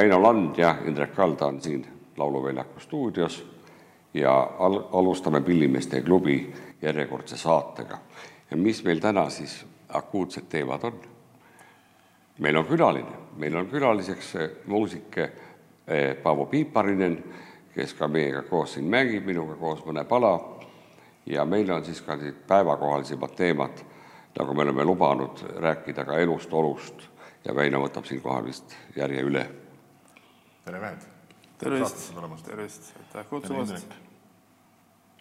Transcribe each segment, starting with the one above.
Väino Land ja Indrek Kalda on siin Lauluväljaku stuudios ja al alustame Pillimeeste klubi järjekordse saatega. ja mis meil täna siis akuutsed teemad on? meil on külaline, meil on külaliseks muusik eh, Paavo Piiparinen, kes ka meiega koos siin mängib, minuga koos mõne pala. ja meil on siis ka need päevakohalisemad teemad, nagu me oleme lubanud rääkida ka elust, olust ja Väino võtab siinkohal vist järje üle. Tere, mehed! tervist, tervist, aitäh kutsumast!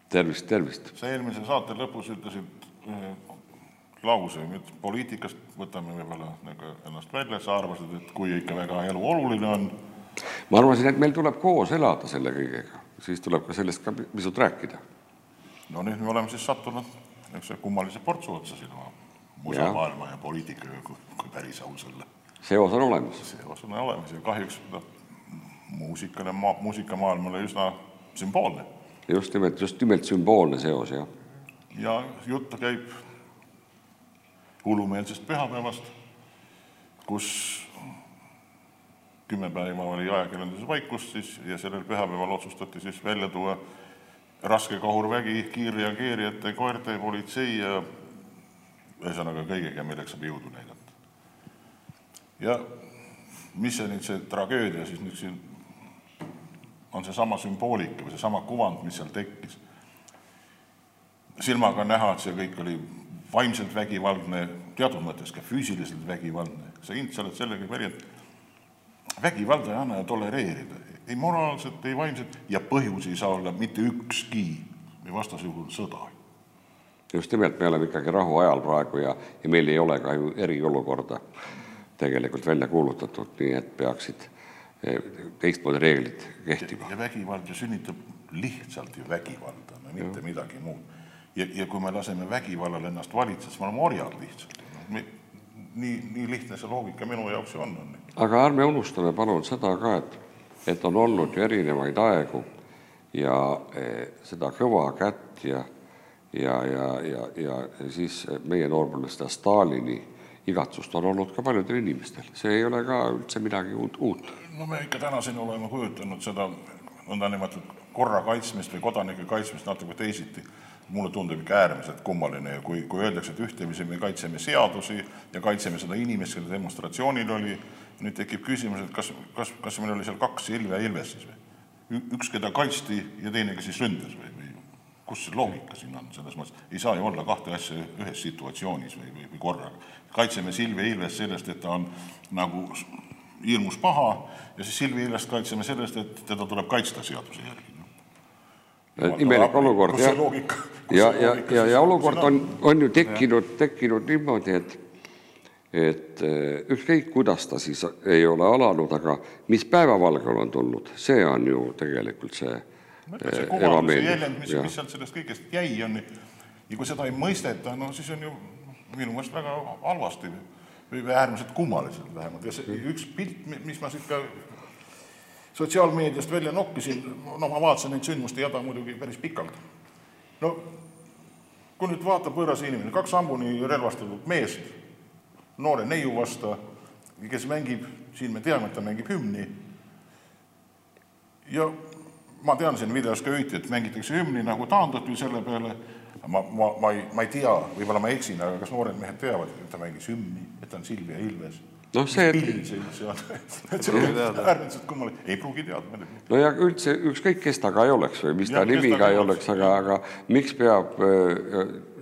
tervist, tervist! sa eelmise saate lõpus ütlesid ühe lause, et poliitikast võtame võib-olla nagu ennast välja, sa arvasid, et kui ikka väga elu oluline on. ma arvasin, et meil tuleb koos elada selle kõigega, siis tuleb ka sellest ka pisut rääkida. no nüüd me oleme siis sattunud niisuguse kummalise portsu otsa siin oma musamaailma ja poliitikaga, kui, kui päris aus olla. seos on olemas. seos on olemas ja kahjuks noh, muusikale, muusikamaailmale üsna sümboolne. just nimelt, just nimelt sümboolne seos, jah. ja jutt käib hullumeelsest pühapäevast, kus kümme päeva oli ajakirjanduses vaikust siis ja sellel pühapäeval otsustati siis välja tuua raske kahurvägi, kiirreageerijate, koerte, politsei ja ühesõnaga kõigega, milleks saab jõudu näidata. ja mis see nüüd, see tragöödia siis nüüd siin on seesama sümboolika või seesama kuvand, mis seal tekkis. silmaga on näha, et see kõik oli vaimselt vägivaldne, teatud mõttes ka füüsiliselt vägivaldne. sa hind, sa oled sellega päri, et vägivalda ei anna ju tolereerida, ei moraalselt, ei vaimselt ja põhjus ei saa olla mitte ükski või vastasel juhul sõda. just nimelt, me oleme ikkagi rahuajal praegu ja, ja meil ei ole ka ju eriolukorda tegelikult välja kuulutatud, nii et peaksid teistmoodi reeglid kehtima. ja vägivald ju sünnitab lihtsalt ju vägivalda, no mitte ja. midagi muud. ja, ja kui me laseme vägivallal ennast valitseda, siis me oleme orjad lihtsalt no,. nii, nii lihtne see loogika minu jaoks ju on, on. aga ärme unustame palun seda ka, et, et on olnud ju erinevaid aegu ja eh, seda kõva kätt ja ja, ja, ja, ja siis meie noorpõlves seda Stalini igatsust on olnud ka paljudel inimestel, see ei ole ka üldse midagi uut, no me ikka tänaseni oleme kujutanud seda nõndanimetatud korra kaitsmist või kodanike kaitsmist natuke teisiti. mulle tundub ikka äärmiselt kummaline ja kui, kui öeldakse, et ühtepidi me kaitseme seadusi ja kaitseme seda inimest, kelle demonstratsioonil oli, nüüd tekib küsimus, et kas, kas, kas meil oli seal kaks Ilve Ilves siis või? üks, keda kaitsti ja teine, kes siis ründas või, või kus see loogika siin on, selles mõttes ei saa ju olla kahte asja ühes situatsioonis või, või, või korraga. Kaitseme Silvia Ilvest sellest, et ta on nagu hirmus paha ja siis Silvia Ilvest kaitseme sellest, et teda tuleb kaitsta seaduse järgi no.. imelik olukord jah. ja, ja, ja, ja olukord on, on ju tekkinud, tekkinud niimoodi, et et eh, ükskõik, kuidas ta siis ei ole alanud, aga mis päevavalgele on tulnud, see on ju tegelikult see kuvamus ja jäljend, mis, mis sealt sellest kõigest jäi, on ja kui seda ei mõisteta, no siis on ju minu meelest väga halvasti. Või äärmiselt kummaliselt vähemalt. Ja see üks pilt, mis ma siit ka sotsiaalmeediast välja nokkisin, no ma vaatasin neid sündmuste jada muidugi päris pikalt. no kui nüüd vaatab võõras inimene, kaks hambuni relvastatud meest, noore neiu vastu, kes mängib, siin me teame, et ta mängib hümni, ja ma tean, siin videos ka hüüti, et mängitakse hümni nagu taandati selle peale, ma, ma, ma ei, ma ei tea, võib-olla ma eksin, aga kas noored mehed teavad, et ta mängis hümni, et ta on Silvia Ilves? noh, see pill see üldse on, et see on äärmiselt kummaline, ei pruugi teada muidugi. no ja üldse ükskõik, kes ta ka ei oleks või mis ta ja, nimi ka ei oleks, aga, aga miks peab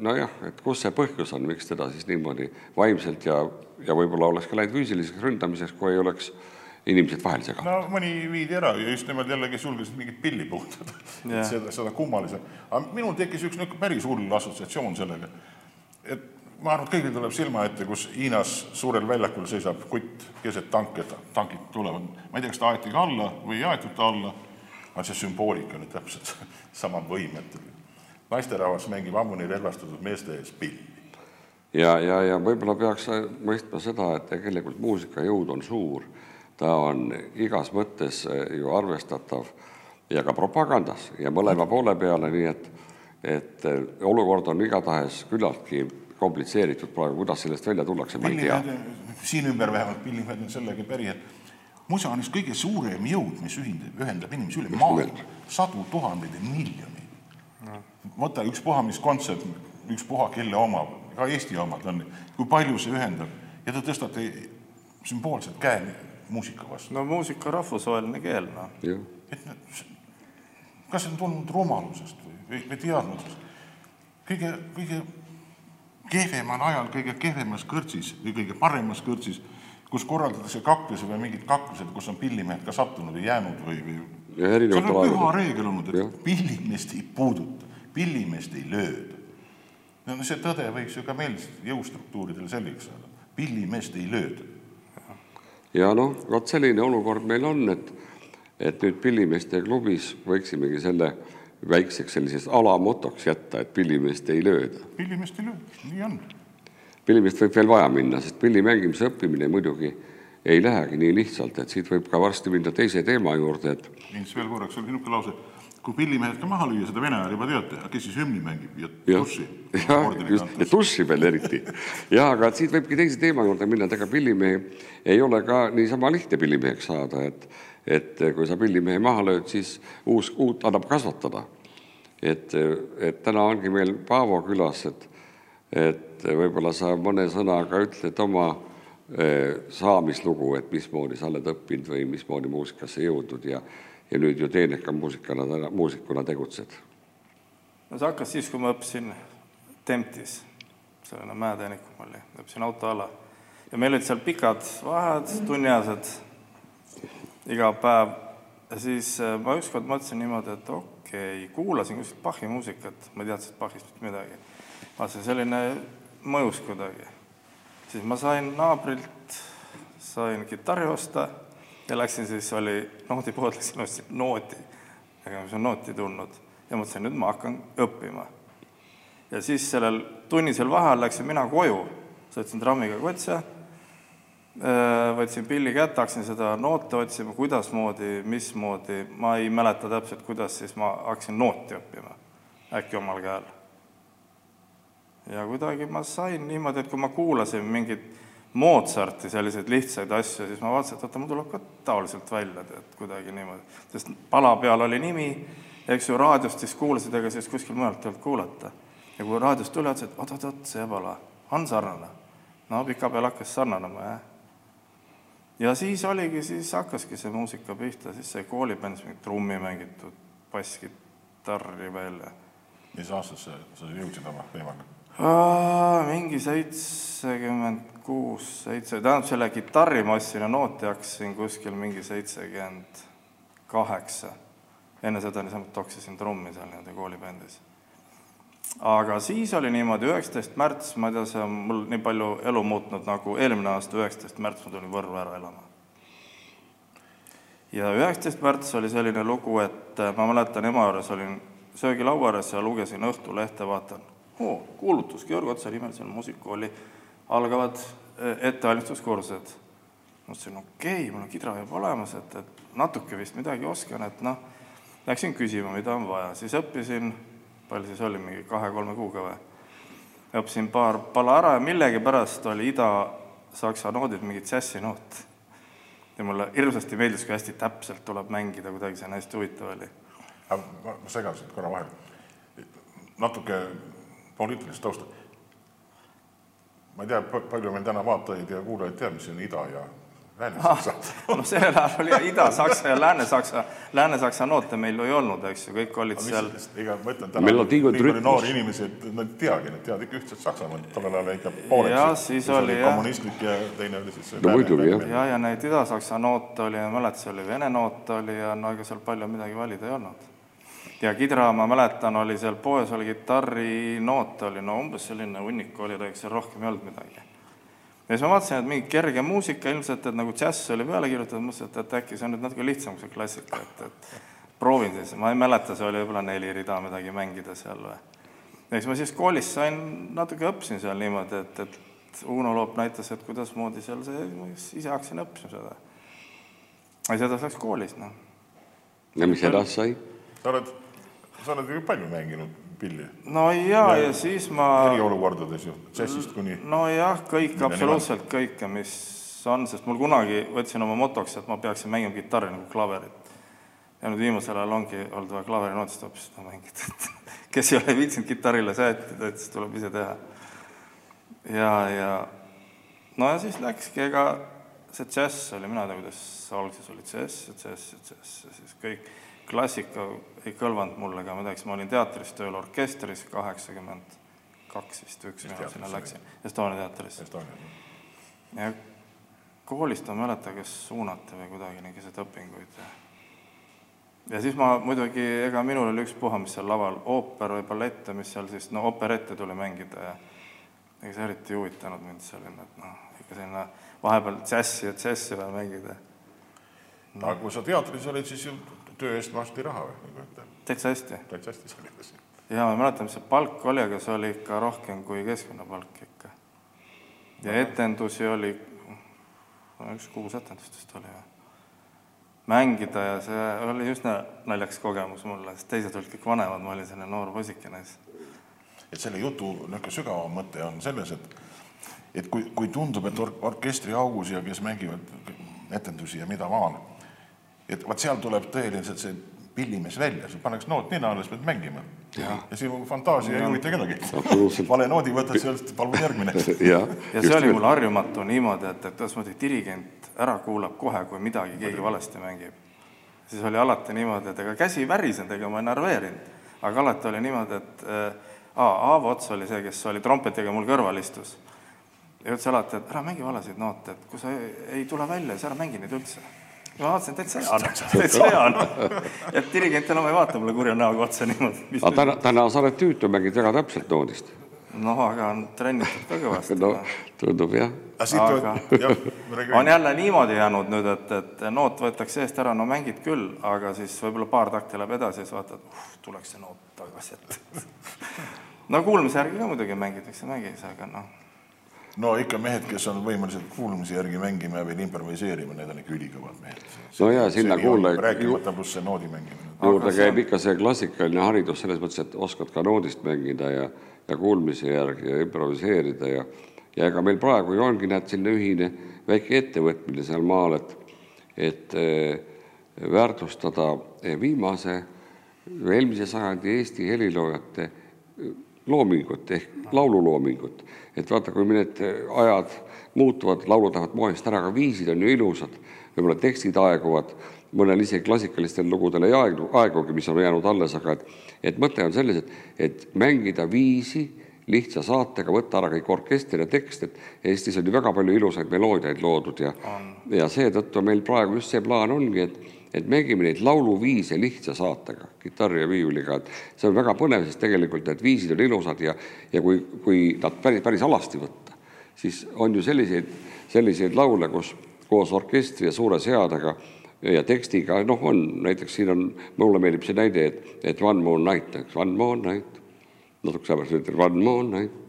nojah, et kus see põhjus on, miks teda siis niimoodi vaimselt ja, ja võib-olla oleks ka läinud füüsiliseks ründamiseks, kui ei oleks äh, inimesed vahele segada. no mõni viidi ära ja just nimelt jälle, kes julgesid mingit pilli puhutada yeah., seda, seda kummalise. aga minul tekkis üks niisugune päris hull assotsiatsioon sellega, et ma arvan, et kõigil tuleb silma ette, kus Hiinas suurel väljakul seisab kutt keset tanke, tankid tulevad, ma ei tea, kas ta aeti ka alla või ei aetud ta alla, aga see sümboolika on ju täpselt sama võimetu. naisterahvas mängib ammuni relvastatud meeste ees pilli ja, ja, ja võib-olla peaks mõistma seda, et tegelikult muusika jõud on suur ta on igas mõttes eh, ju arvestatav ja ka propagandas ja mõlema poole peale, nii et, et eh, olukord on igatahes küllaltki komplitseeritud praegu, kuidas sellest välja tullakse, ma ei tea. siin ümber vähemalt pillimehed on sellega päri, et musa on just kõige suurem jõud, mis ühindab, ühendab inimesi üle maailma, sadu tuhandeid ja miljoneid. No.. võta ükspuha, mis kontsert, ükspuha kelle oma, ka Eesti omad on, kui palju see ühendab. Ja te tõstate sümboolselt käe muusika vastu. no muusika rahvusvaheline keel, noh. et kas see on tulnud rumalusest või, või, või teadmatusest? kõige, kõige kehvemal ajal, kõige kehvemas kõrtsis või kõige paremas kõrtsis, kus korraldatakse kaklusi või mingid kaklused, kus on pillimehed ka sattunud või jäänud või, või see on püha reegel olnud, et ja. pillimeest ei puuduta, pillimeest ei lööda. no see tõde võiks ju ka meil jõustruktuuridel selgeks saada, pillimeest ei lööda. Ja noh, vot selline olukord meil on, et et nüüd pillimeeste klubis võiksimegi selle väikseks selliseks alamotoks jätta, et pillimeest ei lööda. pillimeest ei lööda, nii on. pillimeest võib veel vaja minna, sest pilli mängimise õppimine muidugi ei lähegi nii lihtsalt, et siit võib ka varsti minna teise teema juurde, et. Ints veel korraks, oli niisugune lause, kui pillimehed ka maha lüüa, seda vene ajal juba teate, aga kes siis hümni mängib ja, tussi. jah, just, ja tussi veel eriti. jah, aga siit võibki teise teema juurde minna, et ega pillimehi ei ole ka niisama lihtne pillimeheks saada, et et kui sa pillimehe maha lööd, siis uus, uut annab kasvatada. et, et täna ongi meil Paavo külas, et, et võib-olla sa mõne sõnaga ütled oma eh, saamislugu, et mismoodi sa oled õppinud või mismoodi muusikasse jõudnud ja, ja nüüd ju teeneka muusikana, muusikuna tegutsed. no see hakkas siis, kui ma õppisin Temptis, selline mäetehnikum oli, õppisin autoala ja meil olid seal pikad vahed, tunniajased iga päev. ja siis äh, ma ükskord mõtlesin niimoodi, et okei okay,, kuulasin kuskilt Bachi muusikat, ma ei teadnud Bachist mitte midagi. vaatasin, selline mõjus kuidagi. siis ma sain naabrilt, sain kitarri osta ja läksin siis, oli noodipood, läksin ostsin nooti, ega mis on nooti tulnud. Ja mõtlesin, nüüd ma hakkan õppima. ja siis sellel tunnisel vaheajal läksin mina koju, sõitsin trammiga Kotse Äh, võtsin pilli kätte, hakkasin seda noote otsima, kuidasmoodi, mismoodi, ma ei mäleta täpselt, kuidas, siis ma hakkasin nooti õppima, äkki omal käel. ja kuidagi ma sain niimoodi, et kui ma kuulasin mingit Mozarti selliseid lihtsaid asju, siis ma vaatasin, et oota, mul tuleb ka taoliselt välja, tead, kuidagi niimoodi. sest pala peal oli nimi, eks ju, raadiost siis kuulasid, ega siis kuskil mujalt ei olnud kuulata. ja kui raadiost tuli, ütlesin, et oot-oot-oot, see pala on sarnane. no pikapeal hakkas sarnanema, jah ja siis oligi, siis hakkaski see muusika pihta, siis sai koolibändis mingit trummi mängitud, basskitarri veel. mis aastasse sa jõudsid oma teemaga? mingi seitsekümmend kuus, seitse, tähendab selle kitarrimassi ja nooti hakkasin kuskil mingi seitsekümmend kaheksa. enne seda niisama toksisin trummi seal nii-öelda koolibändis aga siis oli niimoodi, üheksateist märts, ma ei tea, see on mul nii palju elu muutnud, nagu eelmine aasta üheksateist märts ma tulin Võrru ära elama. ja üheksateist märts oli selline lugu, et äh, ma mäletan, ema juures olin söögilaua ääres ja lugesin Õhtulehte, vaatan, oo, kuulutus, Georg Otsa nimelisel muusikakooli algavad äh, ettevalmistuskursused. mõtlesin, okei okay,, mul on kidra juba olemas, et, et natuke vist midagi oskan, et noh, läksin küsima, mida on vaja, siis õppisin palju siis oli, mingi kahe-kolme kuuga või? õppisin paar pala ära ja millegipärast oli ida-saksa noodid mingi džässinoot. ja mulle hirmsasti meeldis, kui hästi täpselt tuleb mängida, kuidagi see on hästi huvitav oli. ma, ma segasin korra vahele. natuke poliitilist tausta. Ma ei tea, palju meil täna vaatajaid ja kuulajaid teab, mis on ida ja Lääne-Saksa no sellel ajal oli Ida-Saksa ja Lääne-Saksa, Lääne-Saksa noote meil ju ei olnud, eks ju, kõik olid mis, seal. ega ma ütlen täna, nii palju noori inimesi, et nad ei teagi, nad teavad ikka ühtset Saksamaad, tollel ajal ikka pooleks. ja siis oli, oli jah. kommunistlik ja teine oli siis. no muidugi jah. ja, ja neid Ida-Saksa noote oli, ma mäletan, see oli Vene noot oli ja no ega seal palju midagi valida ei olnud. Ja kidra, ma mäletan, oli seal poes oli kitarrinoot oli no umbes selline hunnik oli, ega seal rohkem ei olnud midagi ja siis ma vaatasin, et mingi kerge muusika ilmselt, et nagu džäss oli peale kirjutatud, mõtlesin, et, et äkki see on nüüd natuke lihtsam kui see klassika, et, et proovin siis, ma ei mäleta, see oli võib-olla neli rida midagi mängida seal või. ja siis ma siis koolis sain, natuke õppisin seal niimoodi, et, et Uno Loop näitas, et kuidasmoodi seal see, ma ise hakkasin õppima seda. ja siis edasi läks koolis, noh. ja mis edasi sai? sa oled, sa oled ju palju mänginud pilli? no jaa, ja siis ma eriolukordades ju, džässist kuni nojah, kõik, absoluutselt kõike, mis on, sest mul kunagi võtsin oma motoks, et ma peaksin mängima kitarri nagu klaverit. ja nüüd viimasel ajal ongi olnud vaja klaverinootist hoopis seda mängida, et kes ei ole viitsinud kitarrile sättida, et siis tuleb ise teha. ja, ja no ja siis läkski, ega see džäss oli, mina ei tea, kuidas alguses oli džäss ja džäss ja džäss ja siis kõik klassika ei kõlvanud mulle ka midagi, siis ma olin teatris tööl orkestris kaheksakümmend kaks vist, üks mina sinna läksin, Estonia teatris. Ja koolist ma ei mäleta, kas suunati või kuidagi nii keset õpinguid. ja siis ma muidugi, ega minul oli ükspuha, mis seal laval, ooper või ballett ja mis seal siis, no operette tuli mängida ja ega see eriti ei huvitanud mind selline, et noh, ikka selline vahepeal džässi ja džässi veel mängida. aga kui sa teatris olid, siis ju töö eest maksti raha või, nagu öelda. täitsa hästi. täitsa hästi sa olid siin. ja ma ei mäleta, mis see palk oli, aga see oli ikka rohkem kui keskmine palk ikka. ja etendusi oli, no üks kuus etendust vist oli või? mängida ja see oli üsna naljakas kogemus mulle, sest teised olid kõik vanemad, ma olin selline noor poisikene siis. et selle jutu niisugune sügavam mõte on selles, et et kui, kui tundub, et or-, orkestriaugus ja kes mängivad etendusi ja mida maal, et vot seal tuleb tõeliselt see pillimees välja, sul pannakse noot nina alla, siis pead mängima. ja sinu fantaasia ei huvita kedagi. Vale noodi võtad sealt, palun järgmine. jah. ja see oli mul harjumatu niimoodi, et, et ühesõnaga dirigent ära kuulab kohe, kui midagi keegi valesti mängib. siis oli alati niimoodi, et ega käsi ei värisenud, ega ma ei närveerinud, aga alati oli niimoodi, et äh, Aavo Ots oli see, kes oli trompetiga mul kõrval istus. ja ütles alati, et ära mängi valesid noote, et kui sa ei, ei tule välja, siis ära mängi neid üldse. Ja ma vaatasin, täitsa hea on, täitsa hea on. et dirigent enam ei vaata mulle kurja näoga otsa niimoodi. aga täna, täna sa oled tüütu, mängid väga täpselt noodist. noh, aga on trennitud ka kõvasti no noh. tundub jah. aga on jälle niimoodi jäänud nüüd, et, et noot võetakse eest ära, no mängid küll, aga siis võib-olla paar takti läheb edasi ja siis vaatad, uh, tuleks see noot tagasi, et no kuulmise järgi ka muidugi mängitakse, mängis, aga noh, no ikka mehed, kes on võimelised kuulmise järgi mängima ja veel improviseerima, need on ikka ülikõvad mehed. No jaa, sinna kuule- rääkimata pluss see noodi mängimine. juurde see käib on- ikka see klassikaline haridus selles mõttes, et oskad ka noodist mängida ja, ja kuulmise järgi ja improviseerida ja, ja ega meil praegu ju ongi, näed, selline ühine väike ettevõtmine seal maal, et, et eh, väärtustada eh, viimase, eelmise sajandi Eesti heliloojate loomingut ehk laululoomingut. et vaata, kui need ajad muutuvad, laulud lähevad moest ära, aga viisid on ju ilusad, võib-olla tekstid aeguvad, mõnel isegi klassikalistel lugudel ei aegu, aegugi, mis on jäänud alles, aga et, et mõte on selles, et, et mängida viisi lihtsa saatega, võtta ära kõik orkester ja tekst, et Eestis on ju väga palju ilusaid meloodiaid loodud ja, ja seetõttu meil praegu just see plaan ongi, et, et mängime neid lauluviise lihtsa saatega, kitarri ja viiuliga, et see on väga põnev, sest tegelikult need viisid on ilusad ja, ja kui, kui nad päris, päris alasti võtta, siis on ju selliseid, selliseid laule, kus koos orkestri ja suure seadega ja tekstiga, noh, on näiteks siin on, mulle meeldib see näide, et, et One More Night, eks, One More Night, natuke samas ütled One More Night,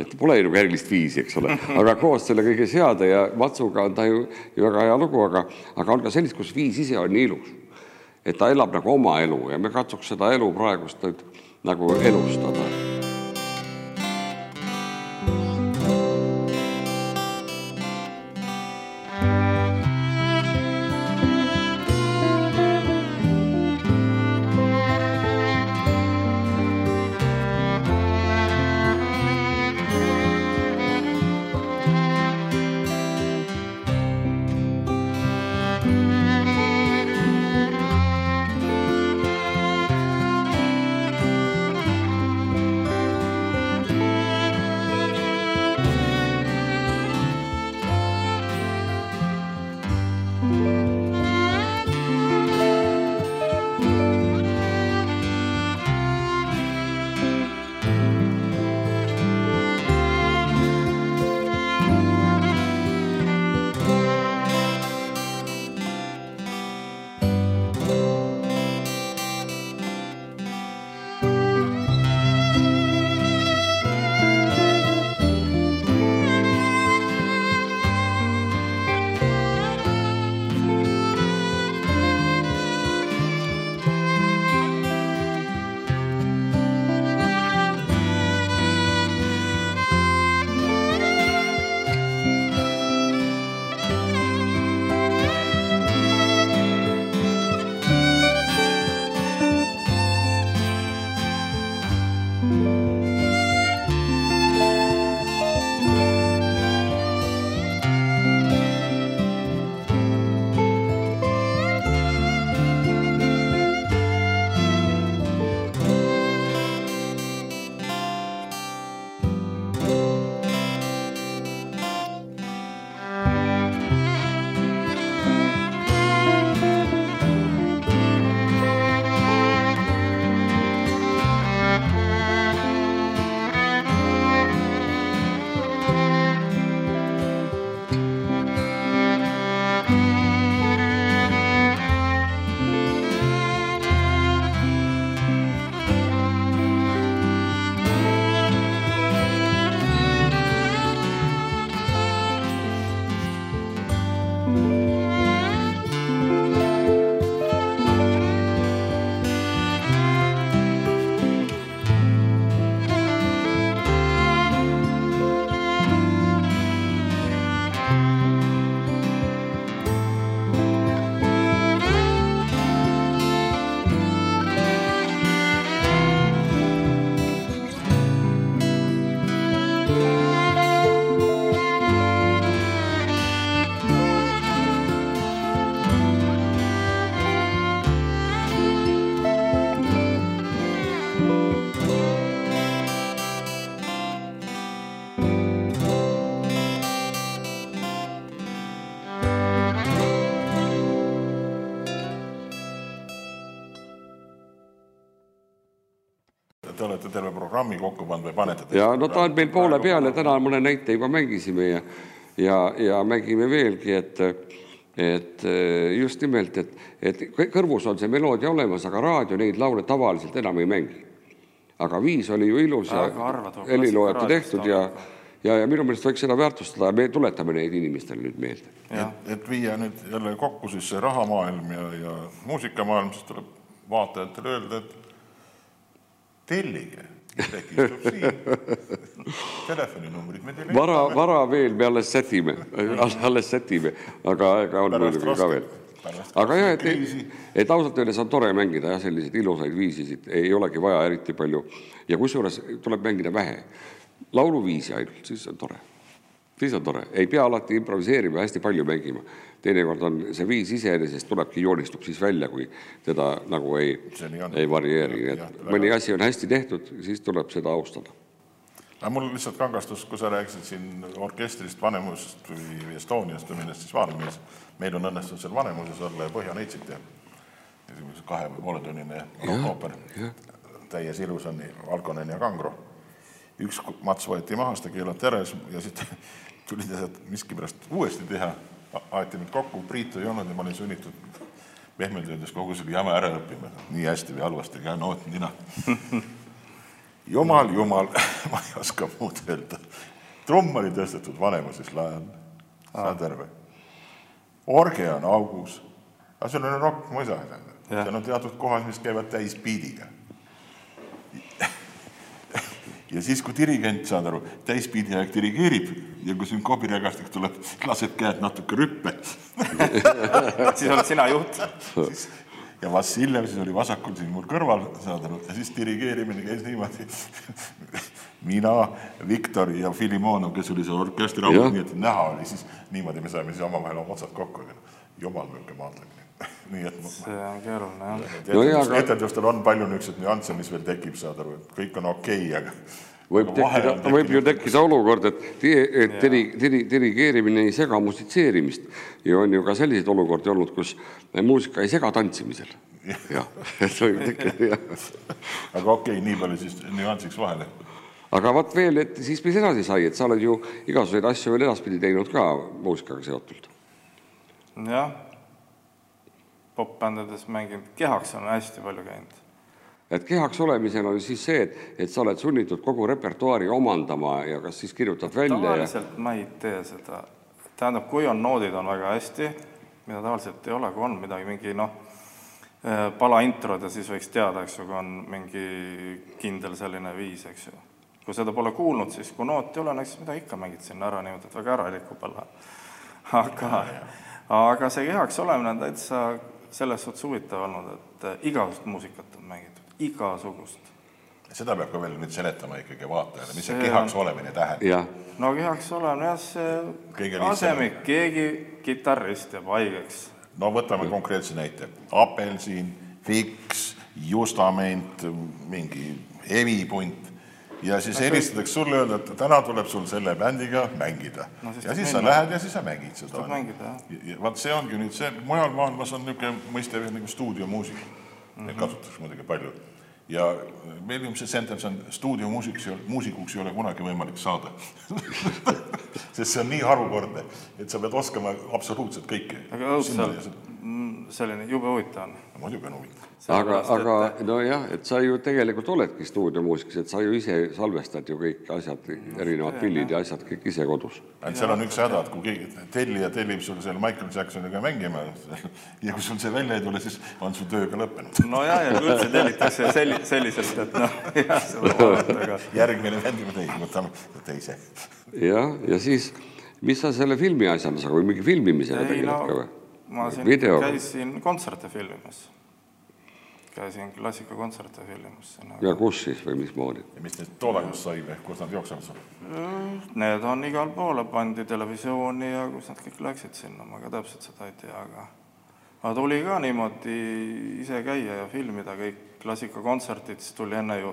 et pole nagu erilist viisi, eks ole, aga koos selle kõige seade ja matsuga on ta ju, ju väga hea lugu, aga, aga on ka sellist, kus viis ise on nii ilus. et ta elab nagu oma elu ja me katsuks seda elu praegust nüüd nagu elustada programmi kokku pannud või panete? ja no ta on meil poole peal ja täna mõne näite juba mängisime ja, ja, ja mängime veelgi, et, et just nimelt, et, et kõrvus on see meloodia olemas, aga raadio neid laule tavaliselt enam ei mängi. aga viis oli ju ilus ja heliloojate tehtud ja, ja, ja minu meelest võiks seda väärtustada ja me tuletame neid inimestele nüüd meelde. et, et viia nüüd jälle kokku siis see rahamaailm ja, ja muusikamaailm, siis tuleb vaatajatele öelda, et tellige, Indrek istub siin. telefoninumbrid me teile vara, vara veel me alles sätime, alles sätime, aga aega on muidugi ka veel. aga jah, et, et ausalt öeldes on tore mängida jah, selliseid ilusaid viisisid, ei olegi vaja eriti palju. Ja kusjuures tuleb mängida vähe. lauluviisi ainult, siis on tore siis on tore, ei pea alati improviseerima, hästi palju mängima. teinekord on see viis iseenesest tulebki, joonistub siis välja, kui teda nagu ei, ei varieeri, nii et mõni asi on hästi tehtud, siis tuleb seda austada. aga mul lihtsalt kangastus, kui sa rääkisid siin orkestrist, Vanemusest või Estoniast või millest siis Vanemuses, meil on õnnestunud seal Vanemuses olla ja Põhja-Neitsit teha. niisugune kahe või pooletunnine ooper, täies ilus on Valkonen ja Kangro. Üks mats võeti maha, seda keelati ära ja siis tuli sealt miskipärast uuesti teha, aeti mind kokku, Priitu ei olnud ja ma olin sunnitud pehmelt öeldes kogu selle jama ära õppima, nii hästi või halvasti, aga no nina. jumal, jumal, ma ei oska muud öelda. trumm oli tõstetud Vanemuses lae all, saa terve. orge on augus, aga seal on rokkmusa, seal on teatud kohad, mis käivad täis biidiga ja siis, kui dirigent, saad aru, täispiidi aeg dirigeerib ja kui sünkoobiräägastik tuleb, lased käed natuke rüppe. Siis oled sina juht. Ja Vassiljev siis oli vasakul siin mul kõrval, saad aru, ja siis dirigeerimine käis niimoodi. Mina, Viktor ja Filimonov, kes oli see orkestri au, nii et näha oli siis niimoodi, me saime siis omavahel oma otsad kokku, aga jumal, niisugune maadlemine nii et see on keeruline jah no. etendustel, etendustel on palju niisuguseid nüansse, mis veel tekib, saad aru, et kõik on okei okay,, aga võib tekkida, võib ju tekkida olukord, et, et diri, diri, dirigeerimine ei sega musitseerimist ja on ju ka selliseid olukordi olnud, kus muusika ei sega tantsimisel. jah, et võib tekkida, jah. aga okei okay,, nii palju siis nüansiks vahele. aga vot veel, et siis mis edasi sai, et sa oled ju igasuguseid asju veel edaspidi teinud ka muusikaga seotult. jah popbändides mänginud, kehaks olen hästi palju käinud. et kehaks olemisel on siis see, et, et sa oled sunnitud kogu repertuaari omandama ja kas siis kirjutad välja tavaliselt ja... ma ei tee seda. tähendab, kui on noodid on väga hästi, mida tavaliselt ei ole, kui on midagi, mingi noh, eh, pala introd ja siis võiks teada, eks ju, kui on mingi kindel selline viis, eks ju. kui seda pole kuulnud, siis kui nooti ei ole, no eks mida ikka mängid sinna ära niimoodi, et väga ära ei riku palla. aga, aga see kehaks olemine on täitsa selles suhtes huvitav olnud, et äh, igasugust muusikat on mängitud, igasugust. seda peab ka veel nüüd seletama ikkagi vaatajale, mis see, see kehaks on... olemine tähendab. no kehaks olemine jah, see asemik, keegi kitarrist jääb haigeks. no võtame konkreetse näite, apelsin, fiks, justament, mingi hevipunt ja siis helistatakse sulle, öelda, et täna tuleb sul selle bändiga mängida no,. ja siis sa lähed ja siis sa mängid seda. vaat see ongi nüüd see, mujal maailmas on niisugune mõiste nagu stuudiomuusika mm. -hmm. kasutatakse muidugi palju. ja meil ilmselt sentence on stuudiomuusiks, muusikuks ei ole kunagi võimalik saada sest see on nii harukordne, et sa pead oskama absoluutselt kõike. aga õudselt, mm, selline jube huvitav on. muidugi on huvitav aga, aga et... nojah, et sa ju tegelikult oledki stuudiomuusikas, et sa ju ise salvestad ju kõik asjad, erinevad pillid ja asjad kõik ise kodus. ainult seal on üks häda, et kui keegi tellija tellib sulle selle Michael Jacksoniga mängima ja kui sul see välja ei tule, siis on su töö ka lõppenud. no ja, ja kui üldse tellitakse selli-, selliselt, et noh, jah, seda vaadata, aga järgmine vend juba tegi, võtame teise. jah, ja siis, mis sa selle filmi asjandusega või mingi filmimisega tegeled no, ka või? ma siin Video. käisin kontserte filmimas käisin klassikakontserte filmimas. ja kus siis või mismoodi? ja mis neist toolangust sai või kus nad jooksevad sul? Need on igal poole, pandi televisiooni ja kus nad kõik läksid sinna, ma ka täpselt seda ei tea, aga aga tuli ka niimoodi ise käia ja filmida kõik klassikakontserdid, siis tuli enne ju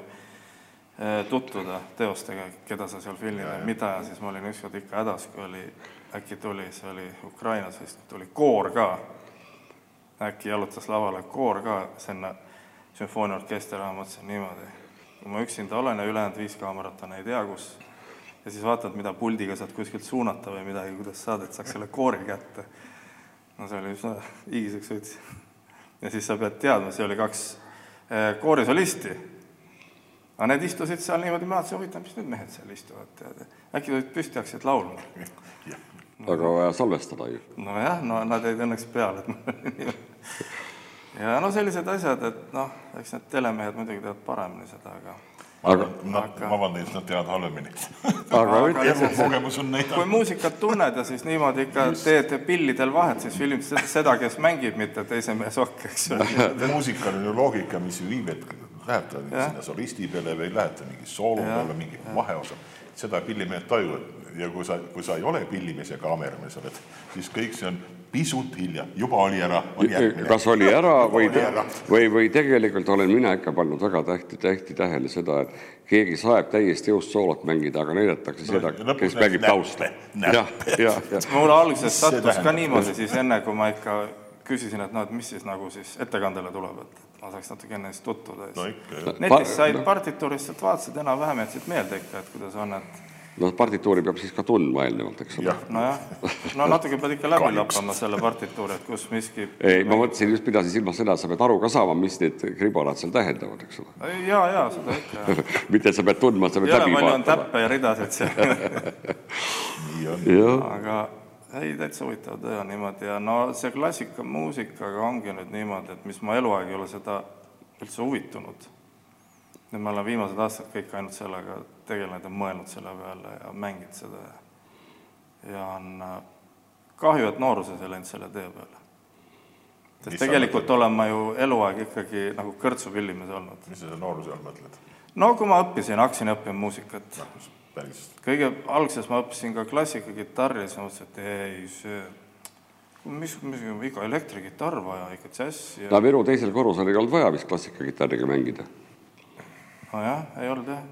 eh, tutvuda teostega, keda sa seal filmid ja mida ja siis ma olin ükskord ikka hädas, kui oli, äkki tuli, see oli Ukrainas vist, tuli koor ka. äkki jalutas lavale koor ka sinna sümfooniaorkester, ma mõtlesin niimoodi, kui ma üksinda olen ja ülejäänud viis kaamerat on ei tea kus. ja siis vaatad, mida puldiga saad kuskilt suunata või midagi, kuidas saad, et saaks selle koori kätte. no see oli üsna higiseks võttis. ja siis sa pead teadma, see oli kaks eh, koorisolisti. aga need istusid seal niimoodi, ma vaatasin, huvitav, mis need mehed seal istuvad, tead. äkki tulid püsti, hakkasid laulma. aga vaja salvestada ju. nojah, no nad jäid õnneks peale, et mul oli niimoodi ja no sellised asjad, et noh, eks need telemehed muidugi teevad paremini seda, aga aga, Nad, vabandust, nad teavad halvemini. aga Aga kogemus on kui näidanud. muusikat tunned ja siis niimoodi ikka teed pillidel vahet, siis filmid seda- kes mängib, mitte teise mehe sokk, eks ju. muusika on ju loogika, mis ju viib, et läheb ta nüüd Jah. sinna solisti peale või läheb ta mingi soolo peale, mingi vaheosa. seda pillimehed tajuvad ja kui sa, kui sa ei ole pillimees ja kaameramees oled, siis kõik see on pisut hilja, juba oli ära, on järgmine. kas oli ära või või, või tegelikult olen mina ikka pannud väga tähti, tähti tähele seda, et keegi saeb täiesti jõust soolot mängida, aga näidatakse seda ja, lõpus kes mängib tausta. jah, jah, jah. mul alguses sattus ka niimoodi siis enne, kui ma ikka küsisin, et noh, et mis siis nagu siis ettekandele tuleb, et ma saaks natuke enne siis tutvuda no ikka, netis said no- partituurist, et vaatasid enam-vähem, jätsid meelde ikka, et kuidas on, et noh, partituuri peab siis ka tundma eelnevalt, eks ole jah. nojah, no natuke pead ikka läbi lappama selle partituuri, et kus miski ei, ma mõtlesin just, pidasin silmas seda, et sa pead aru ka saama, mis need kribalad seal tähendavad, eks ole. ja, ja seda ikka mitte, et sa pead tundma, sa pead jõle läbi palju on vaatama. täppe ja ridasid seal. aga ei, täitsa huvitav töö on niimoodi ja no see klasikamuusikaga ongi nüüd niimoodi, et mis ma eluaeg ei ole seda üldse huvitunud. nüüd ma olen viimased aastad kõik ainult sellega tegelenud ja mõelnud selle peale ja mänginud seda ja ja on äh, kahju, et nooruses ei läinud selle tee peale. sest Mis tegelikult olen ma ju eluaeg ikkagi nagu kõrtsupillimees olnud. mis sa selle nooruse all mõtled? no kui ma õppisin, hakkasin õppima muusikat päris, kõige alguses ma õppisin ka klassikakitarri ja siis ma mõtlesin, et ei, see, mis, mis, iga elektrikitarr vaja, ikka džäss ja no Viru teisel korrusel ei olnud vaja vist klassikakitarriga mängida. nojah, ei olnud jah,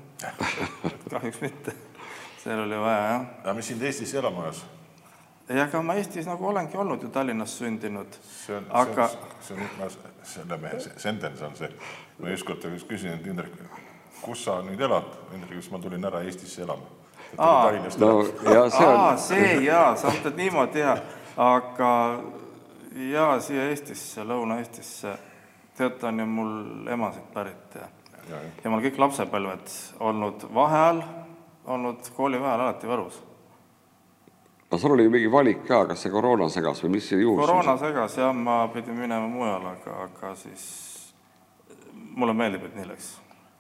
kahjuks mitte. seal oli vaja jah. aga mis sind Eestisse elama ajas? ei, aga ma Eestis nagu olengi olnud ju Tallinnas sündinud, see on, aga see on, see on, selle mehe se- sentence on see, ma ükskord küsin, et Indrek, kus sa nüüd elad? Indrek ütles, ma tulin ära Eestisse elama. Aa. No ja see aa, on, see jaa, sa mõtled niimoodi jaa, aga jaa, siia Eestisse, Lõuna-Eestisse, tead, ta on ju mul ema siit pärit ja ja, ja ja mul kõik lapsepõlved olnud vaheajal, olnud koolivaheajal alati Võrus. no sul oli ju mingi valik ka, kas see koroona segas või mis see juhus koroona segas jah, ma pidin minema mujale, aga, aga siis mulle meeldib, et nii läks.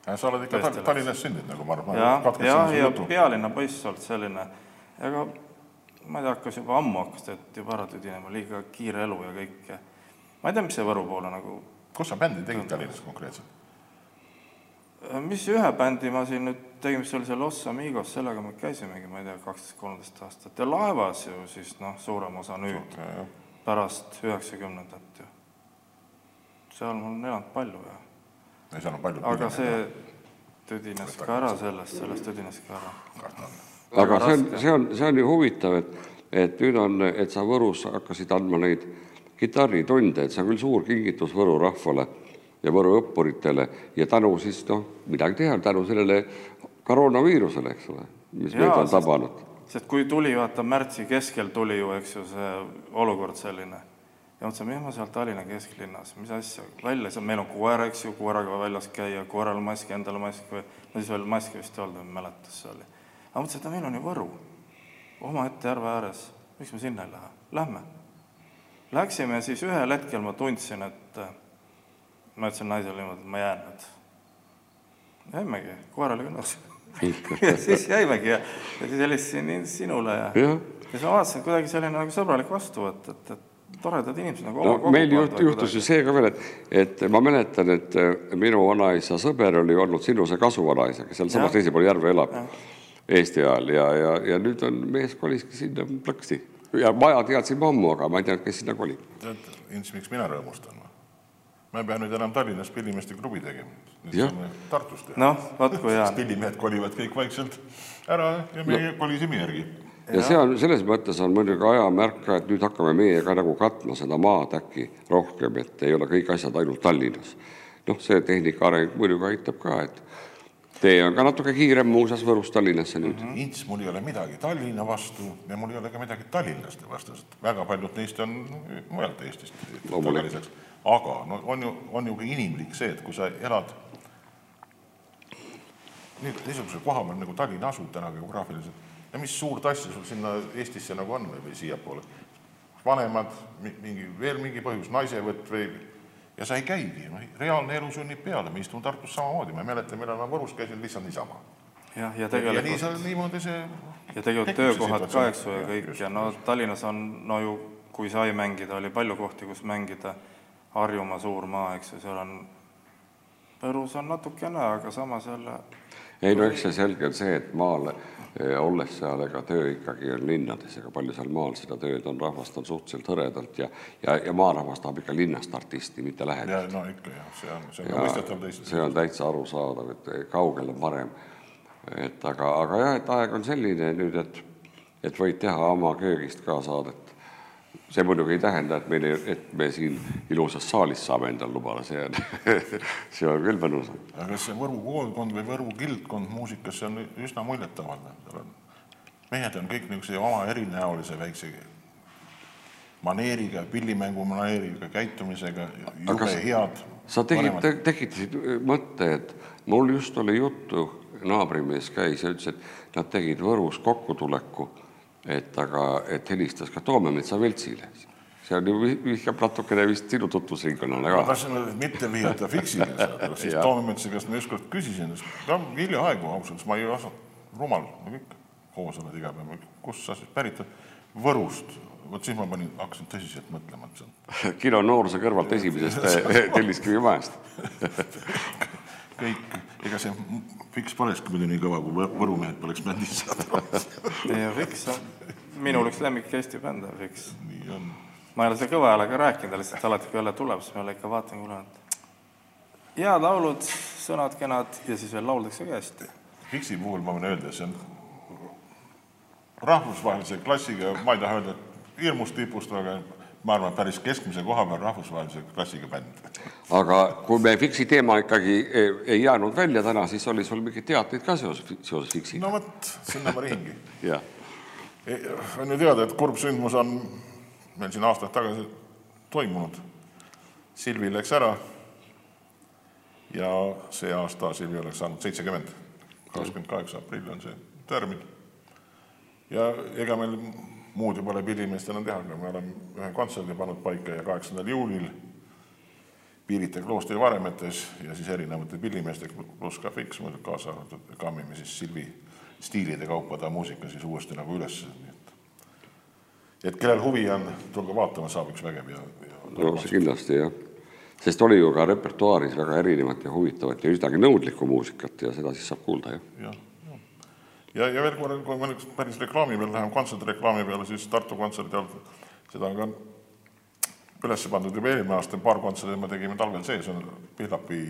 ja sa oled ikka Tõesti. Tallinnas sündinud nagu ma arvan. jah, jah, ja pealinna poiss olnud selline, ega ma ei tea, hakkas juba ammu hakkas tegelikult juba ära tüdinema, liiga kiire elu ja kõik ja ma ei tea, mis see Võru poole nagu kus sa bändi tegid Tallinnas konkreetselt? Mis ühe bändi ma siin nüüd tegin, mis oli see Los Amigos, sellega me käisimegi, ma ei tea, kaksteist, kolmteist aastat. Ja laevas ju siis noh, suurem osa nüüd, pärast üheksakümnendat ju. seal ma olen elanud palju ja, ja seal on palju. aga see tüdines ka ära sellest, sellest tüdines ka ära. aga see on see on, see on ju huvitav, et, et nüüd on, et sa Võrus hakkasid andma neid kitarritunde, et see on küll suur kingitus Võru rahvale ja Võru õppuritele ja tänu siis noh, midagi teha, tänu sellele koroonaviirusele, eks ole, mis meid on tabanud. sest kui tuli, vaata märtsi keskel tuli ju, eks ju, see olukord selline ja mõtlesin, mis ma seal Tallinna kesklinnas, mis asja, välja, meil on koer, eks ju, koeraga väljas käia, koeral mask, endal mask või no siis veel maski vist ei olnud, ma ei mäleta, see oli. aga mõtlesin, et meil on ju Võru, omaette järve ääres, miks me sinna ei lähe, lähme. Läksime siis ühel hetkel ma tundsin, et ma ütlesin naisele niimoodi, et ma jään nüüd. jäimegi, koer oli ka nõus. Ja siis jäimegi ja, ja siis helistasin sinule ja jah, ja siis ma vaatasin, et kuidagi selline nagu sõbralik vastuvõtt, et, et toredad inimesed nagu no meil juht, juhtus ju see ka veel, et, et ma mäletan, et äh, minu vanaisa sõber oli olnud sinu see kasuvanaisa, kes sealsamas teisel pool järve elab Eesti ajal ja, ja, ja nüüd on mees koliski sinna plõksti ja maja teadsin ma ammu, aga ma ei teadnud, kes sinna kolib. tead, Ints, miks mina rõõmustan? Ma ei pea nüüd enam Tallinnas pillimeeste klubi tegema, nüüd Jah. saame Tartus teha. noh, vot kui hea. pillimehed kolivad kõik vaikselt ära ja meie no. kolisime järgi. ja see on, selles mõttes on muidugi aja märk ka, et nüüd hakkame meie ka nagu katma seda maad äkki rohkem, et ei ole kõik asjad ainult Tallinnas. noh, see tehnika areng muidugi aitab ka, et tee on ka natuke kiirem muuseas Võrust Tallinnasse nüüd mm. -hmm. Ints, mul ei ole midagi Tallinna vastu ja mul ei ole ka midagi tallinlaste vastu, sest väga paljud neist on mujalt Eestist. Aga no on ju, on ju ka inimlik see, et kui sa elad niisuguse koha peal nagu Tallinn asub täna geograafiliselt ja mis suurt asja sul sinna Eestisse nagu on või, või siiapoole. vanemad, mingi, veel mingi põhjus, naisevõtt või ja sa ei käigi, noh, reaalne elu sunnib peale, me istume Tartus samamoodi, ma ei mäleta, millal ma Võrus käisin, lihtsalt niisama. jah, ja tegelikult ja nii see, niimoodi see ja tegelikult töökohad ka, eks ju, ja kõik ja no Tallinnas on no ju, kui sai mängida, oli palju kohti, kus mängida, Harjumaa suur maa, eks ju, seal on, Võrus on natukene, aga samas jälle ei no eks see selge on see, et maal eh, olles seal, ega töö ikkagi on linnades, ega palju seal maal seda tööd on, rahvast on suhteliselt hõredalt ja ja, ja maarahvas tahab ikka linnast artisti, mitte lähedalt. no ikka jah, see on, see on mõistetav teist. see on täitsa arusaadav, et kaugel on parem. et aga, aga jah, et aeg on selline nüüd, et, et võid teha oma köögist ka saadet see muidugi ei tähenda, et meil, et me siin ilusas saalis saame endale lubada, see on see on küll mõnus. aga see Võru koolkond või Võru kildkond muusikas, see on üsna muljetavaldav, seal on, mehed on kõik niisuguse oma erinäolise väikse maneeriga, pillimängu maneeriga, käitumisega, jube head. sa tegid, tekitasid mõtte, et mul just oli juttu, naabrimees käis ja ütles, et nad tegid Võrus kokkutuleku et aga, et helistas ka Toomemetsa Veltsile. see on ju, vihjab natukene vist sinu tutvusringkonnale ka. ma tahtsin mitte vihjata Fiksile, siis Toomemetsa käest ma ükskord küsisin, ta on hiljaaegu ausalt öeldes, ma ei osanud, rumal, me kõik koos oled iga päev, kust sa siis pärit oled? Võrust, vot siis ma panin, hakkasin tõsiselt mõtlema, et see on. kino noorsoo kõrvalt esimesest Telliskivi majast kõik, ega see Fiks polekski muidu nii kõva, kui Võru mehed poleks bändis saanud. ja Fiks on minul üks lemmik Eesti bände, Fiks. nii on. ma ei ole seda kõva häälega rääkinud, lihtsalt alati, kui jälle tuleb, siis ma jälle ikka vaatan, kuulen, et head laulud, sõnad kenad ja siis veel lauldakse ka hästi. Fiksi puhul ma võin öelda, see on rahvusvahelise klassiga, ma ei taha öelda, et hirmust tipust, aga ma arvan, päris keskmise koha peal rahvusvahelise klassiga bänd. aga kui me Fiksi teema ikkagi ei, ei jäänud välja täna, siis oli sul mingeid teateid ka seoses, seoses Fiksiga? no vot, sinna ma rihingi jah. on ju teada, et kurb sündmus on meil siin aastaid tagasi toimunud. Silvi läks ära ja see aasta Silvi oleks saanud seitsekümmend, kakskümmend kaheksa aprill on see tärmin. ja ega meil muud ju pole pillimeestel on teha, aga me oleme ühe kontserdi pannud paika ja kaheksandal juulil Piirita kloostri varemetes ja siis erinevate pillimeeste pluss ka Fiks muidugi kaasa arvatud, kammime siis Silvi stiilide kaupa ta muusika siis uuesti nagu üles, nii et et kellel huvi on, tulge vaatama, saab üks vägev ja, ja no see kindlasti jah, sest oli ju ka repertuaaris väga erinevat ja huvitavat ja üsnagi nõudlikku muusikat ja seda siis saab kuulda jah. Ja ja, ja veel kord, kui ma nüüd päris reklaami peale lähen, kontserdireklaami peale, siis Tartu kontserdi all, seda on ka üles pandud juba eelmine aasta, paar kontserti me tegime talvel sees, on Pihlapi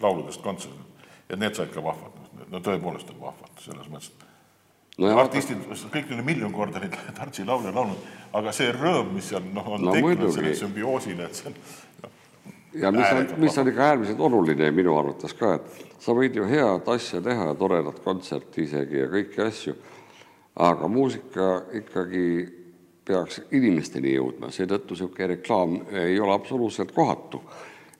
lauludest kontserdid. ja need said ka vahvad, no tõepoolest on vahvad, selles mõttes, et no artistid, kõik üle miljon korda neid Tartsi laule laulnud, aga see rõõm, mis seal noh, on no, tekkinud selle sümbioosile, et see on ja mis on, mis on ikka äärmiselt oluline minu arvates ka, et sa võid ju head asja teha, toredat kontserti isegi ja kõiki asju, aga muusika ikkagi peaks inimesteni jõudma, seetõttu niisugune reklaam ei ole absoluutselt kohatu.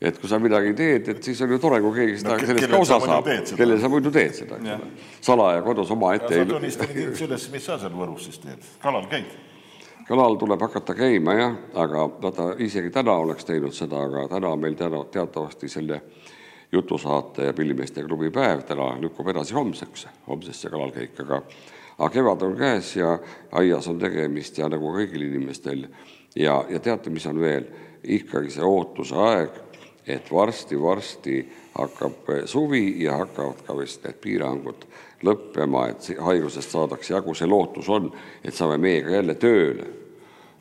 et kui sa midagi teed, et siis on ju tore, kui keegi seda no,, sellest ka osa saab, kellel sa muidu teed seda, eks ole. salaja kodus omaette ei. sa tunnistad sellest, mis sa seal Võrus siis teed, kalal käid? Kalal tuleb hakata käima jah, aga vaata, isegi täna oleks teinud seda, aga täna on meil täna teatavasti selle jutusaate ja Pillimeeste klubi päev. Täna lükkub edasi homseks, homsesse kalalkäik, aga aga kevad on käes ja aias on tegemist ja nagu kõigil inimestel ja, ja teate, mis on veel, ikkagi see ootuse aeg, et varsti-varsti hakkab suvi ja hakkavad ka vist need piirangud lõppema, et haigusest saadakse jagu, see lootus on, et saame meiega jälle tööle.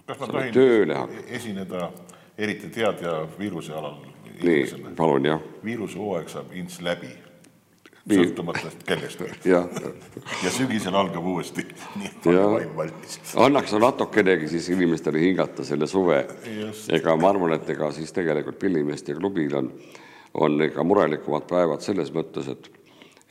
kas ma tohin tööle esineda eriti teadja viiruse alal? nii, palun, jah. viirushooaeg saab ints läbi, sõltumata kellestki. ja, ja sügisel algab uuesti, nii et pange vaim valmis. annaks natukenegi siis inimestele hingata selle suve. ega ma arvan, et ega siis tegelikult Pillimeeste klubil on, on ega murelikumad päevad selles mõttes, et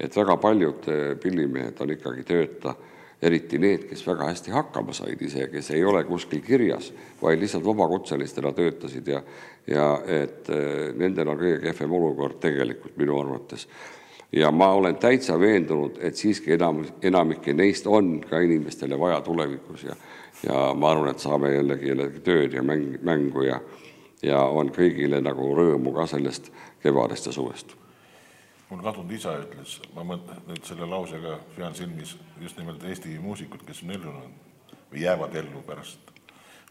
et väga paljud eh, pillimehed on ikkagi tööta, eriti need, kes väga hästi hakkama said ise, kes ei ole kuskil kirjas, vaid lihtsalt vabakutselistena töötasid ja ja et eh, nendel on kõige kehvem olukord tegelikult minu arvates ja ma olen täitsa veendunud, et siiski enam, enamike neist on ka inimestele vaja tulevikus ja ja ma arvan, et saame jällegi jällegi tööd ja mäng, mängu ja ja on kõigile nagu rõõmu ka sellest kevadest ja suvest. mul kadunud isa ütles, ma mõtlen nüüd selle lausega pean silmis just nimelt Eesti muusikud, kes on ellunud või jäävad ellu pärast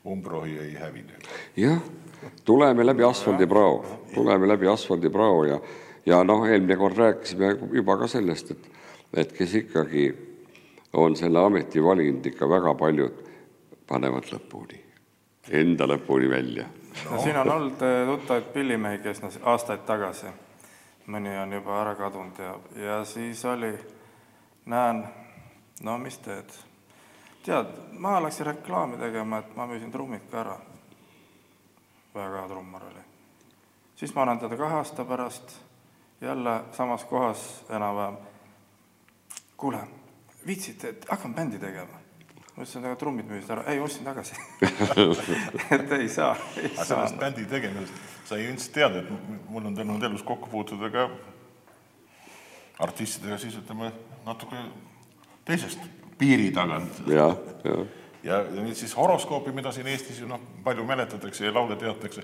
umbrohi ei hävine. jah, tuleme läbi asfaldiprao, tuleme läbi asfaldiprao ja ja noh, eelmine kord rääkisime juba ka sellest, et, et kes ikkagi on selle ameti valinud, ikka väga paljud panevad lõpuni, enda lõpuni välja. no siin on olnud eh, tuttavaid pillimehi, kes noh, aastaid tagasi, mõni on juba ära kadunud ja, ja siis oli, näen, no mis teed, tead, ma läksin reklaami tegema, et ma müüsin trummid ka ära. väga hea trummar oli. siis ma näen teda kahe aasta pärast jälle samas kohas enam-vähem. kuule, viitsid, et hakkan bändi tegema? ma ütlesin, aga trummid müüsid ära, ei, ostsin tagasi et ei saa, aga sellest bändi tegemisest sa ei ilmselt tead, et mul on tulnud elus kokku puutuda ka artistidega siis ütleme natuke teisest piiri tagant. ja, ja ja, ja nüüd siis horoskoopi, mida siin Eestis ju noh, palju mäletatakse ja laule teatakse,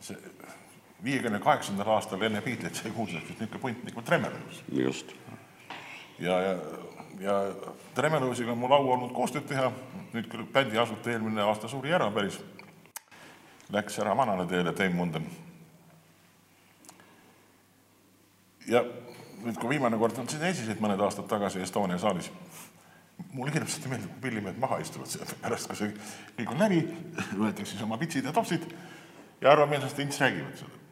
see viiekümne kaheksandal aastal enne Beatlesit sai kuulsaks niisugune punt nagu Tremelius. just. ja, ja, ja Tremeliusiga on mul au olnud koostööd teha, nüüd küll bändi asutaja eelmine aasta suri ära päris, läks ära vanale teele, Teim Munden. ja nüüd, kui viimane kord nad siin esinesid mõned aastad tagasi Estonia saalis, mulle hirmsasti meeldib, kui pillimehed maha istuvad seal pärast, kui see kõik on läbi, võetakse siis oma pitsid ja topsid ja arvameelsasti ints räägivad seda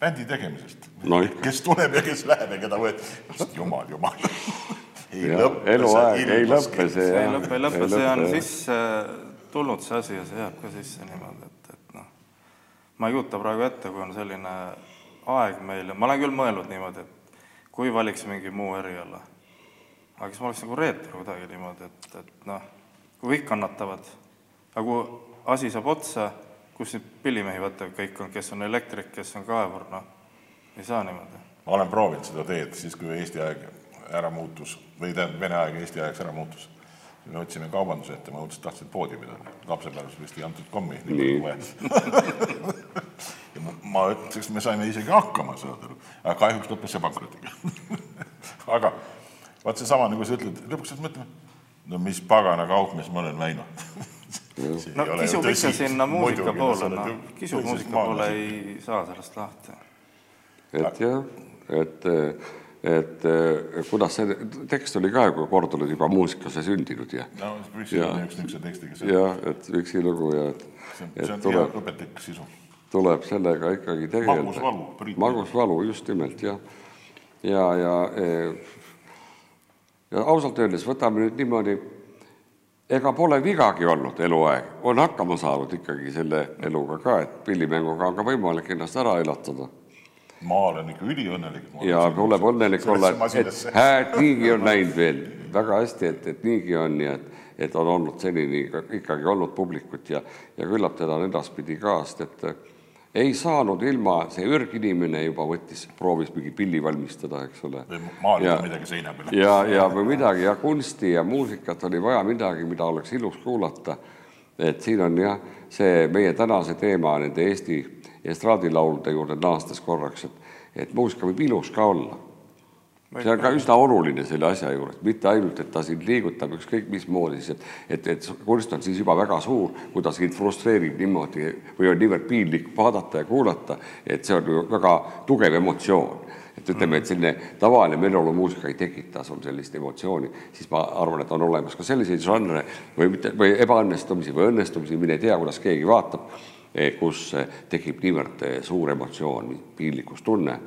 bändi tegemisest. No. kes tuleb ja kes läheb ja keda võetakse, jumal, jumal. ei lõppe see ei lõppe see, ei lõpe, ei lõpe, Ei see on sisse tulnud see asi ja see jääb ka sisse niimoodi, et, et noh, ma ei kujuta praegu ette, kui on selline aeg meil. Ja ma olen küll mõelnud niimoodi, et kui valiks mingi muu eriala, aga kas ma oleks nagu reetur kuidagi niimoodi, et, et noh, kui kõik kannatavad, aga kui asi saab otsa, kus neid pillimehi võtta kõik on, kes on elektrik, kes on kaevur, noh, ei saa niimoodi. ma olen proovinud seda teed siis, kui Eesti aeg ära muutus või tähendab, Vene aeg Eesti ajaks ära muutus. me võtsime kaubanduse ette, ma õudselt tahtsin poodi pidada, lapsepõlves vist ei antud kommi, nii vaja. ja ma, ma ütleks, me saime isegi hakkama, saad aru, aga kahjuks lõppes see pankrotiga aga vaat seesama, nagu sa ütled, lõpuks pead mõtlema, no mis pagana kaupmees ma olen läinud See no tõsi. ikka sinna muusika poole, noh, tõsisest muusika poole, ei saa sellest lahti. et jah, et, et kuidas see tekst oli ka ju korduvalt juba muusikasse sündinud ja no Püssi Jaa. on üks niisuguse tekstiga, see ja et üksilugu ja et, see on, hea tuleb, õpetlik sisu. tuleb sellega ikkagi tegeleda. Magus valu, Priit. magus valu, just nimelt jah. ja, ja, ja, ja ausalt öeldes võtame nüüd niimoodi, ega pole vigagi olnud eluaeg, on hakkama saanud ikkagi selle eluga ka, et pillimänguga on ka võimalik ennast ära elatada. Ma olen ikka üliõnnelik. ja tuleb õnnelik olla, et hääd niigi on läinud veel. Väga hästi, et, et niigi on ja et, et on olnud senini ka- ikkagi olnud publikut ja, ja küllap teda on edaspidi ka, sest et ei saanud ilma, see ürginimene juba võttis, proovis mingi pilli valmistada, eks ole. või maalida midagi seina peale. ja, ja või midagi ja kunsti ja muusikat oli vaja midagi, mida oleks ilus kuulata. et siin on jah, see meie tänase teema nende Eesti estraadilaulude juurde naastes korraks, et, et muusika võib ilus ka olla. See on ka üsna oluline selle asja juures, mitte ainult, et ta sind liigutab ükskõik mismoodi, siis et, et, et kunst on siis juba väga suur, kui ta sind frustreerib niimoodi või on niivõrd piinlik vaadata ja kuulata, et see on ju väga tugev emotsioon. Et ütleme, et selline tavaline meeleolumuusika ei tekita sul sellist emotsiooni, siis ma arvan, et on olemas ka selliseid žanre või mitte, või ebaõnnestumisi või õnnestumisi, mine tea, kuidas keegi vaatab, kus eh, tekib niivõrd eh, suur emotsioon, piinlikkustunne,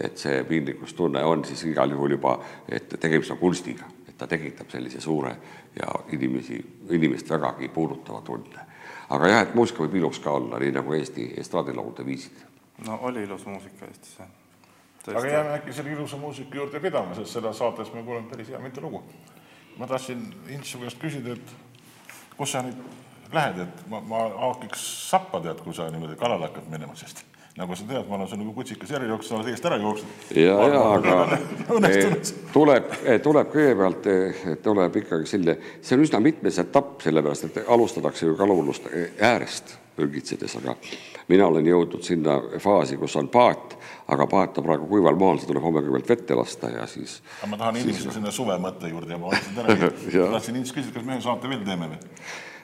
et see piinlikkustunne on siis igal juhul juba, et tegemist on kunstiga, et ta tekitab sellise suure ja inimesi, inimest vägagi puudutava tunde. aga jah, et muusika võib ilus ka olla, nii nagu Eesti estraadilaulude viisid. no oli ilus muusika Eestis, jah. aga jääme äkki selle ilusa muusika juurde pidama, sest seda saates me kuuleme päris hea mitu lugu. ma tahtsin Int su käest küsida, et kus sa nüüd lähed, et ma, ma haakiks sappa tead, kui sa niimoodi kalale hakkad minema, sest nagu sa tead, ma olen nagu kutsikas järele jooksnud, sa oled eest ära jooksnud. ja, ja aga tuleb, tuleb kõigepealt, tuleb ikkagi selline, see on üsna mitmes etapp, sellepärast et alustatakse ju kalurlust äärest ürgitsedes, aga mina olen jõudnud sinna faasi, kus on paat, aga paat on praegu kuival maal, see tuleb homme kõigepealt vette lasta ja siis ma tahan inimesele sinna suve mõtte juurde ja ma andsin ära. Jah. tahtsin inimest küsida, kas me ühe saate veel teeme või?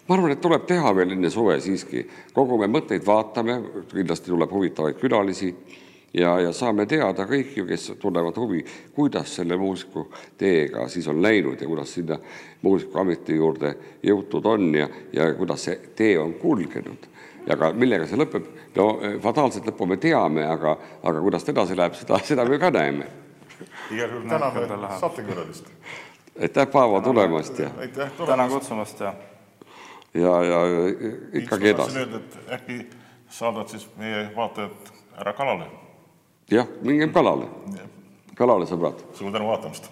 Ma arvan, et tuleb teha veel enne suve siiski, kogume mõtteid, vaatame, kindlasti tuleb huvitavaid külalisi ja, ja saame teada kõik ju, kes tunnevad huvi, kuidas selle muusika teega siis on läinud ja kuidas sinna muusikaameti juurde jõutud on ja, ja kuidas see tee on kulgenud. ja ka millega see lõpeb, no eh, fataalset lõppu me teame, aga, aga kuidas ta edasi läheb, seda, seda me ka näeme. igal juhul täname saatekülalist. aitäh, Paavo, tulemast ja, aitäh tänan tulemast. kutsumast ja ja, ja ikkagi edasi. äkki saadad siis meie vaatajad ära kalale. jah, mingem kalale, kalale, sõbrad. suur tänu vaatamast.